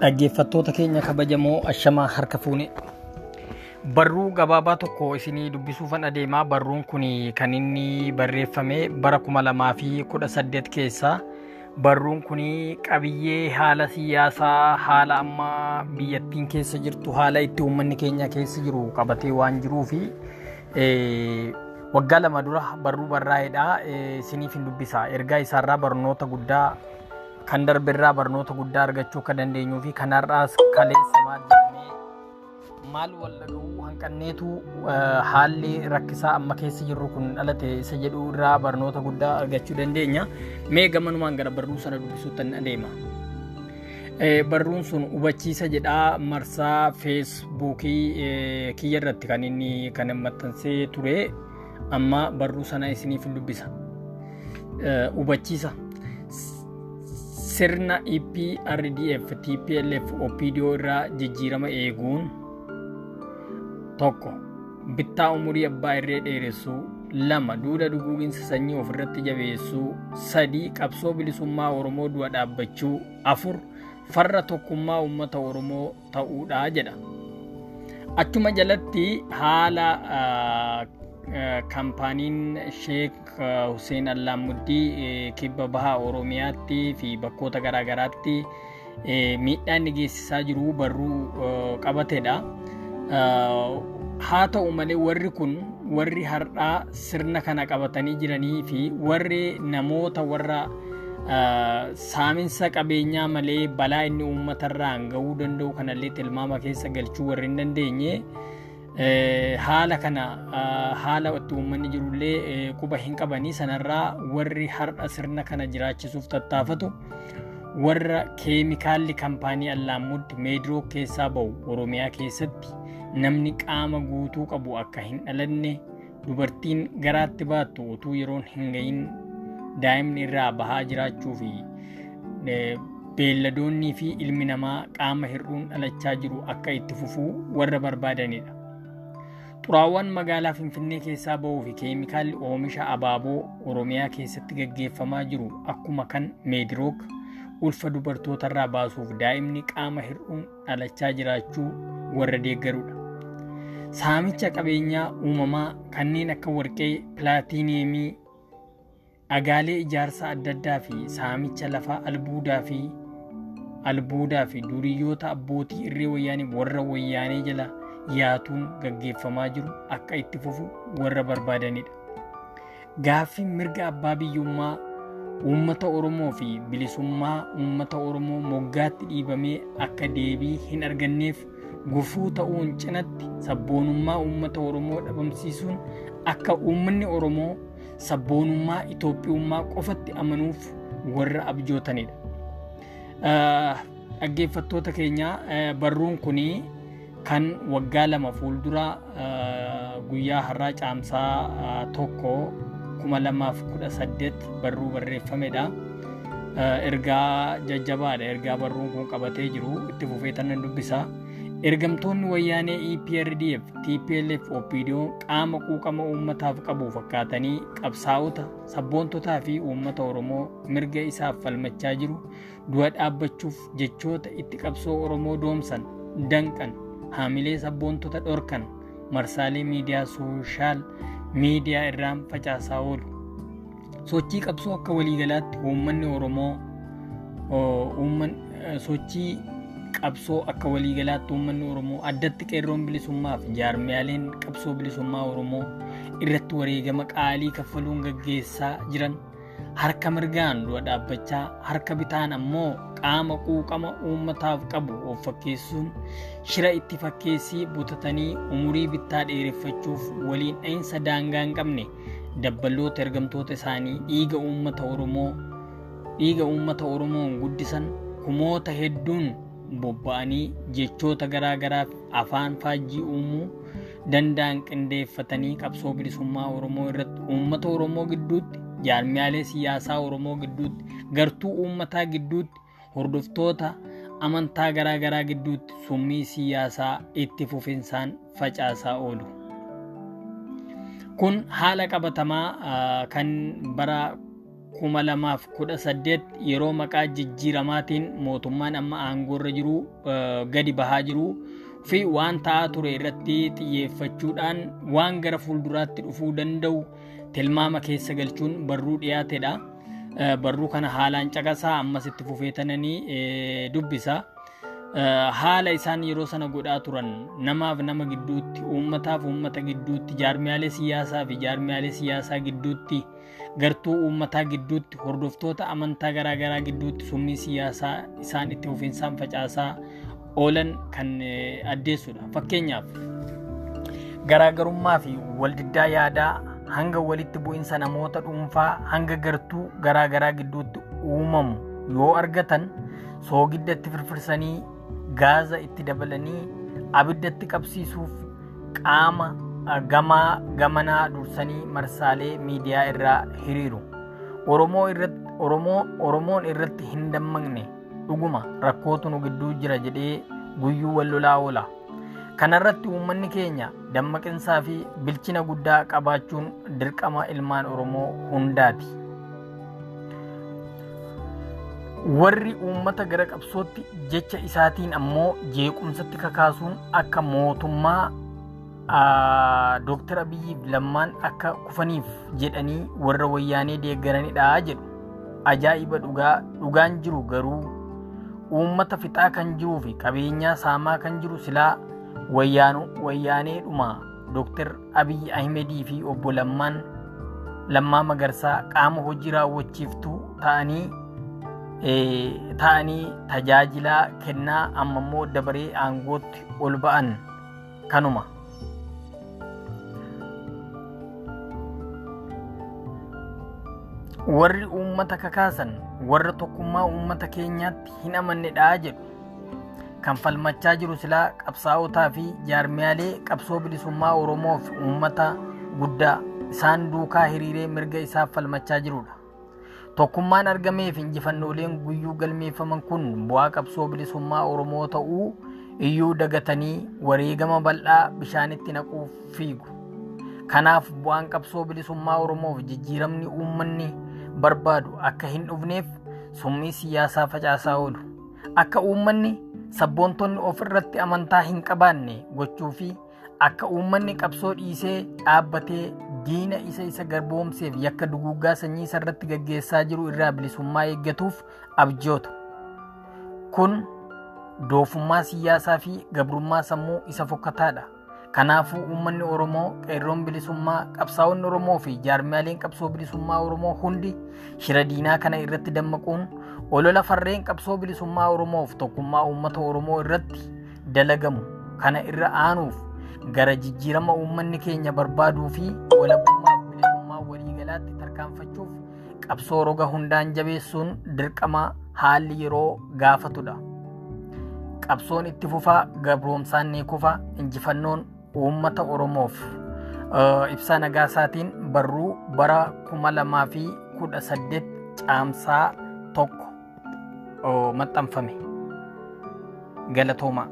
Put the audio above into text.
Dhaggeeffattoota keenya kabajamoo ashamaa harka fuune. Barruu gabaabaa tokko isinii dubbisuufan adeemaa. Barruun kun kan inni barreeffame bara kuma lamaa fi kudha saddeet keessa. Barruun kun qabiyyee haala siyaasaa, haala amma biyyattiin keessa jirtu, haala itti uummanni keenya keessa jiru qabatee waan jiruufi waggaa lama dura barruu barraa'edha. Isiniif hin dubbisa. Ergaa isaarraa barnoota guddaa kan darbirraa barnoota guddaa argachuu akka dandeenyuu fi kanarraas kaleessa maal jedhamee maal wal dhaga'uu hanqanneetu haalli rakkisaa amma keessa jirru kun dhalate isa jedhu irraa barnoota guddaa argachuu dandeenya. Mee gamanumaan gara barruu sana dubbisuutti adeema. Barruun sun hubachiisa jedhaa marsaa feesbuukii kiyya irratti kan inni kan maxxansee ture amma barruu sana isiniif dubbisa. Hubachiisa. Sirna EPRDF TPLF OPDO irraa jijjiirama eeguun tokko bittaa umurii abbaa irree dheeressuu lama duula duguuginsa sanyii ofirratti jabeessuu sadii qabsoo bilisummaa Oromoo du'a dhaabbachuu. Afur farra tokkummaa uummata Oromoo ta'uudha jedha. Achuma jalatti haala kaampaaniin Sheek Hussein Allaamuddii kibba bahaa Oromiyaatti fi bakkoota garaagaraatti miidhaa inni geessisaa jiru barruu qabatedha. Haa ta'u malee warri kun warri har'aa sirna kana qabatanii jiranii fi warri namoota warra saaminsa qabeenyaa malee balaa inni uummatarraan gahuu danda'u kanallee tilmaama keessa galchuu warri hin dandeenye. Haala kana haala itti uummanni jirullee quba hin qabanii sanarraa warri har'a sirna kana jiraachisuuf tattaafatu warra keemikaalli kaampaanii allaammutti meediroo keessaa ba'u oromiyaa keessatti namni qaama guutuu qabu akka hin dhalanne dubartiin garaatti baattu utuu yeroon hin gahin daa'imni irraa bahaa jiraachuu fi beelladoonnii fi ilmi namaa qaama hir'uun dhalachaa jiru akka itti fufuu warra barbaadanidha. Xuraawwan magaalaa finfinnee keessaa ba'uu fi keemikaalli oomisha abaaboo oromiyaa keessatti gaggeeffamaa jiru akkuma kan meedirook ulfa dubartootarraa baasuuf daa'imni qaama hir'uun dhalachaa jiraachuu warra deeggarudha. Saamicha qabeenyaa uumamaa kanneen akka warqee pilaatiiniyeemii dhagaalee ijaarsaa adda addaa fi saamicha lafaa albuudaa fi albuudaa fi duriyyoota abbootii irree wayyaanii warra wayyaanee jala yaatuun gaggeeffamaa jiru akka itti fufu warra barbaadanidha. Gaaffiin mirga abbaa biyyummaa uummata Oromoo fi bilisummaa uummata Oromoo moggaatti dhiibamee akka deebii hin arganneef gufuu ta'uun cinatti sabboonummaa uummata Oromoo dhabamsiisuun akka uummanni Oromoo sabboonummaa Itoophiyummaa qofatti amanuuf warra abjootanidha. Dhaggeeffattoota keenya barruun kunii kan waggaa lama fuuldura guyyaa har'aa caamsaa tokko kuma lamaaf kudha saddeet barruu barreeffamedha. Ergaa jajjabaadha. Ergaa barruun kun qabatee jiru itti fufee tanan dubbisa. Ergamtoonni wayyaanee EPRDF, TPLF, OPDO qaama quuqama uummataaf qabu fakkaatanii qabsaa'ota, sabboontotaa fi uummata Oromoo mirga isaaf falmachaa jiru du'a dhaabbachuuf jechoota itti qabsoo Oromoo doomsan, danqan, haamilee sabboontota dhorkan marsaalee miidiyaa sooshaal miidiyaa irraan facaasaa oolu. Sochii qabsoo akka waliigalaatti uummanni Oromoo sochii qabsoo akka waliigalaatti uummanni Oromoo addatti qeerroon bilisummaa fi jaarmiyaaleen qabsoo bilisummaa Oromoo irratti wareegama qaalii kaffaluun gaggeessaa jiran harka mirgaan du'a dhaabbachaa harka bitaan ammoo qaama quuqama uummataaf qabu of fakkeessuun shira itti fakkeessii butatanii umurii bittaa dheereffachuuf waliin dhahinsa daangaa hin qabne dabballoota ergamtoota isaanii dhiiga uummata Oromoo dhiiga uummata Oromoon guddisan kumoota hedduun bobba'anii jechoota garaagaraaf afaan faajjii uumuu danda'an qindeeffatanii qabsoo bilisummaa Oromoo irratti uummata Oromoo gidduutti jaarmiyaalee siyaasaa Oromoo gidduutti gartuu uummataa gidduutti hordoftoota amantaa garaagaraa gidduutti summii siyaasaa itti fufinsaan facaasaa oolu. Kun haala qabatamaa kan bara kuma lamaaf kudha saddeet yeroo maqaa jijjiiramaatiin mootummaan amma aangoorra jiru gadi bahaa jiru fi waan ta'aa ture irratti xiyyeeffachuudhaan waan gara fuulduraatti dhufuu danda'u tilmaama keessa galchuun barruu dhiyaatedha. Barruu kana haalaan caqasaa ammas itti fufeetananii dubbisa. Haala isaan yeroo sana godhaa turan namaaf nama gidduutti uummataaf uummata gidduutti jaarmiyaalee siyaasaa fi jaarmiyaalee siyaasaa gidduutti gartuu uummataa gidduutti hordoftoota amantaa garaagaraa gidduutti summii siyaasaa isaan itti fufinsaan facaasaa oolan kan addeessudha. Fakkeenyaaf garaagarummaa fi waldiddaa yaadaa hanga walitti bu'insa namoota dhuunfaa hanga gartuu garaagaraa gidduutti uumamu yoo argatan soogidda itti firfirsanii gaaza itti dabalanii abiddatti qabsiisuuf qaama gamaa gamanaa dursanii marsaalee miidiyaa irraa hiriiru. Oromoon irratti hin dammaqne dhuguma rakkootu nu gidduu jira jedhee guyyuu wal lolaa oola. Kanarratti uummanni keenya dammaqinsaa fi bilchina guddaa qabaachuun dirqama ilmaan Oromoo hundaati. Warri uummata gara qabsootti jecha isaatiin ammoo jeequmsatti kakaasuun akka mootummaa Dooktar Abiyyiif lammaan akka kufaniif jedhanii warra wayyaanee deeggaranidha jedhu. Ajaa'iba dhugaan jiru garuu uummata fixaa kan jiruu fi qabeenyaa saamaa kan jiru silaa wayyaaneedhuma Dooktar Abiyyi Ahimedii fi obbo Lammaa Magarsaa qaama hojii raawwachiiftuu ta'anii tajaajilaa kennaa amma immoo dabaree aangootti ol ba'an kanuma. Warri uummata kakaasan warra tokkummaa uummata keenyaatti hin amannedha jedhu. Kan falmachaa jiru silaa qabsaa'otaa fi jaarmiyaalee qabsoo bilisummaa Oromoo fi uummata guddaa isaan duukaa hiriiree mirga isaaf falmachaa jirudha. Tokkummaan argamee fi injifannooleen guyyuu galmeeffaman kun bu'aa qabsoo bilisummaa Oromoo ta'uu iyyuu dagatanii wareegama bal'aa bishaanitti naquuf fiigu. Kanaaf bu'aan qabsoo bilisummaa Oromoof jijjiiramni uummanni barbaadu akka hin dhufneef summii siyaasaa facaasaa oolu. Akka uummanni sabboontonni of irratti amantaa hin qabaanne gochuu fi akka uummanni qabsoo dhiisee dhaabbatee diina isa isa garboomseef yakka duguuggaa sanyii irratti gaggeessaa jiru irraa bilisummaa eeggatuuf abjoota. Kun doofummaa siyaasaa fi gabrummaa sammuu isa fokkataadha. Kanaafuu uummanni Oromoo qeerroon bilisummaa qabsaa'onni Oromoo fi jaarmiyaaleen qabsoo bilisummaa Oromoo hundi shira diinaa kana irratti dammaquun olola farreen qabsoo bilisummaa Oromoof tokkummaa uummata Oromoo irratti dalagamu kana irra aanuuf gara jijjiirama uummanni keenya barbaaduu fi walabummaa bilisummaa waliigalaatti tarkaanfachuuf qabsoo roga hundaan jabeessuun dirqama haalli yeroo gaafatudha. Qabsoon itti fufaa gabroomsaan ni kufa injifannoon uummata Oromoof ibsa nagaasaatiin barruu bara kuma lamaa fi kudha saddeet caamsaa tokko maxxanfame. Galatooma.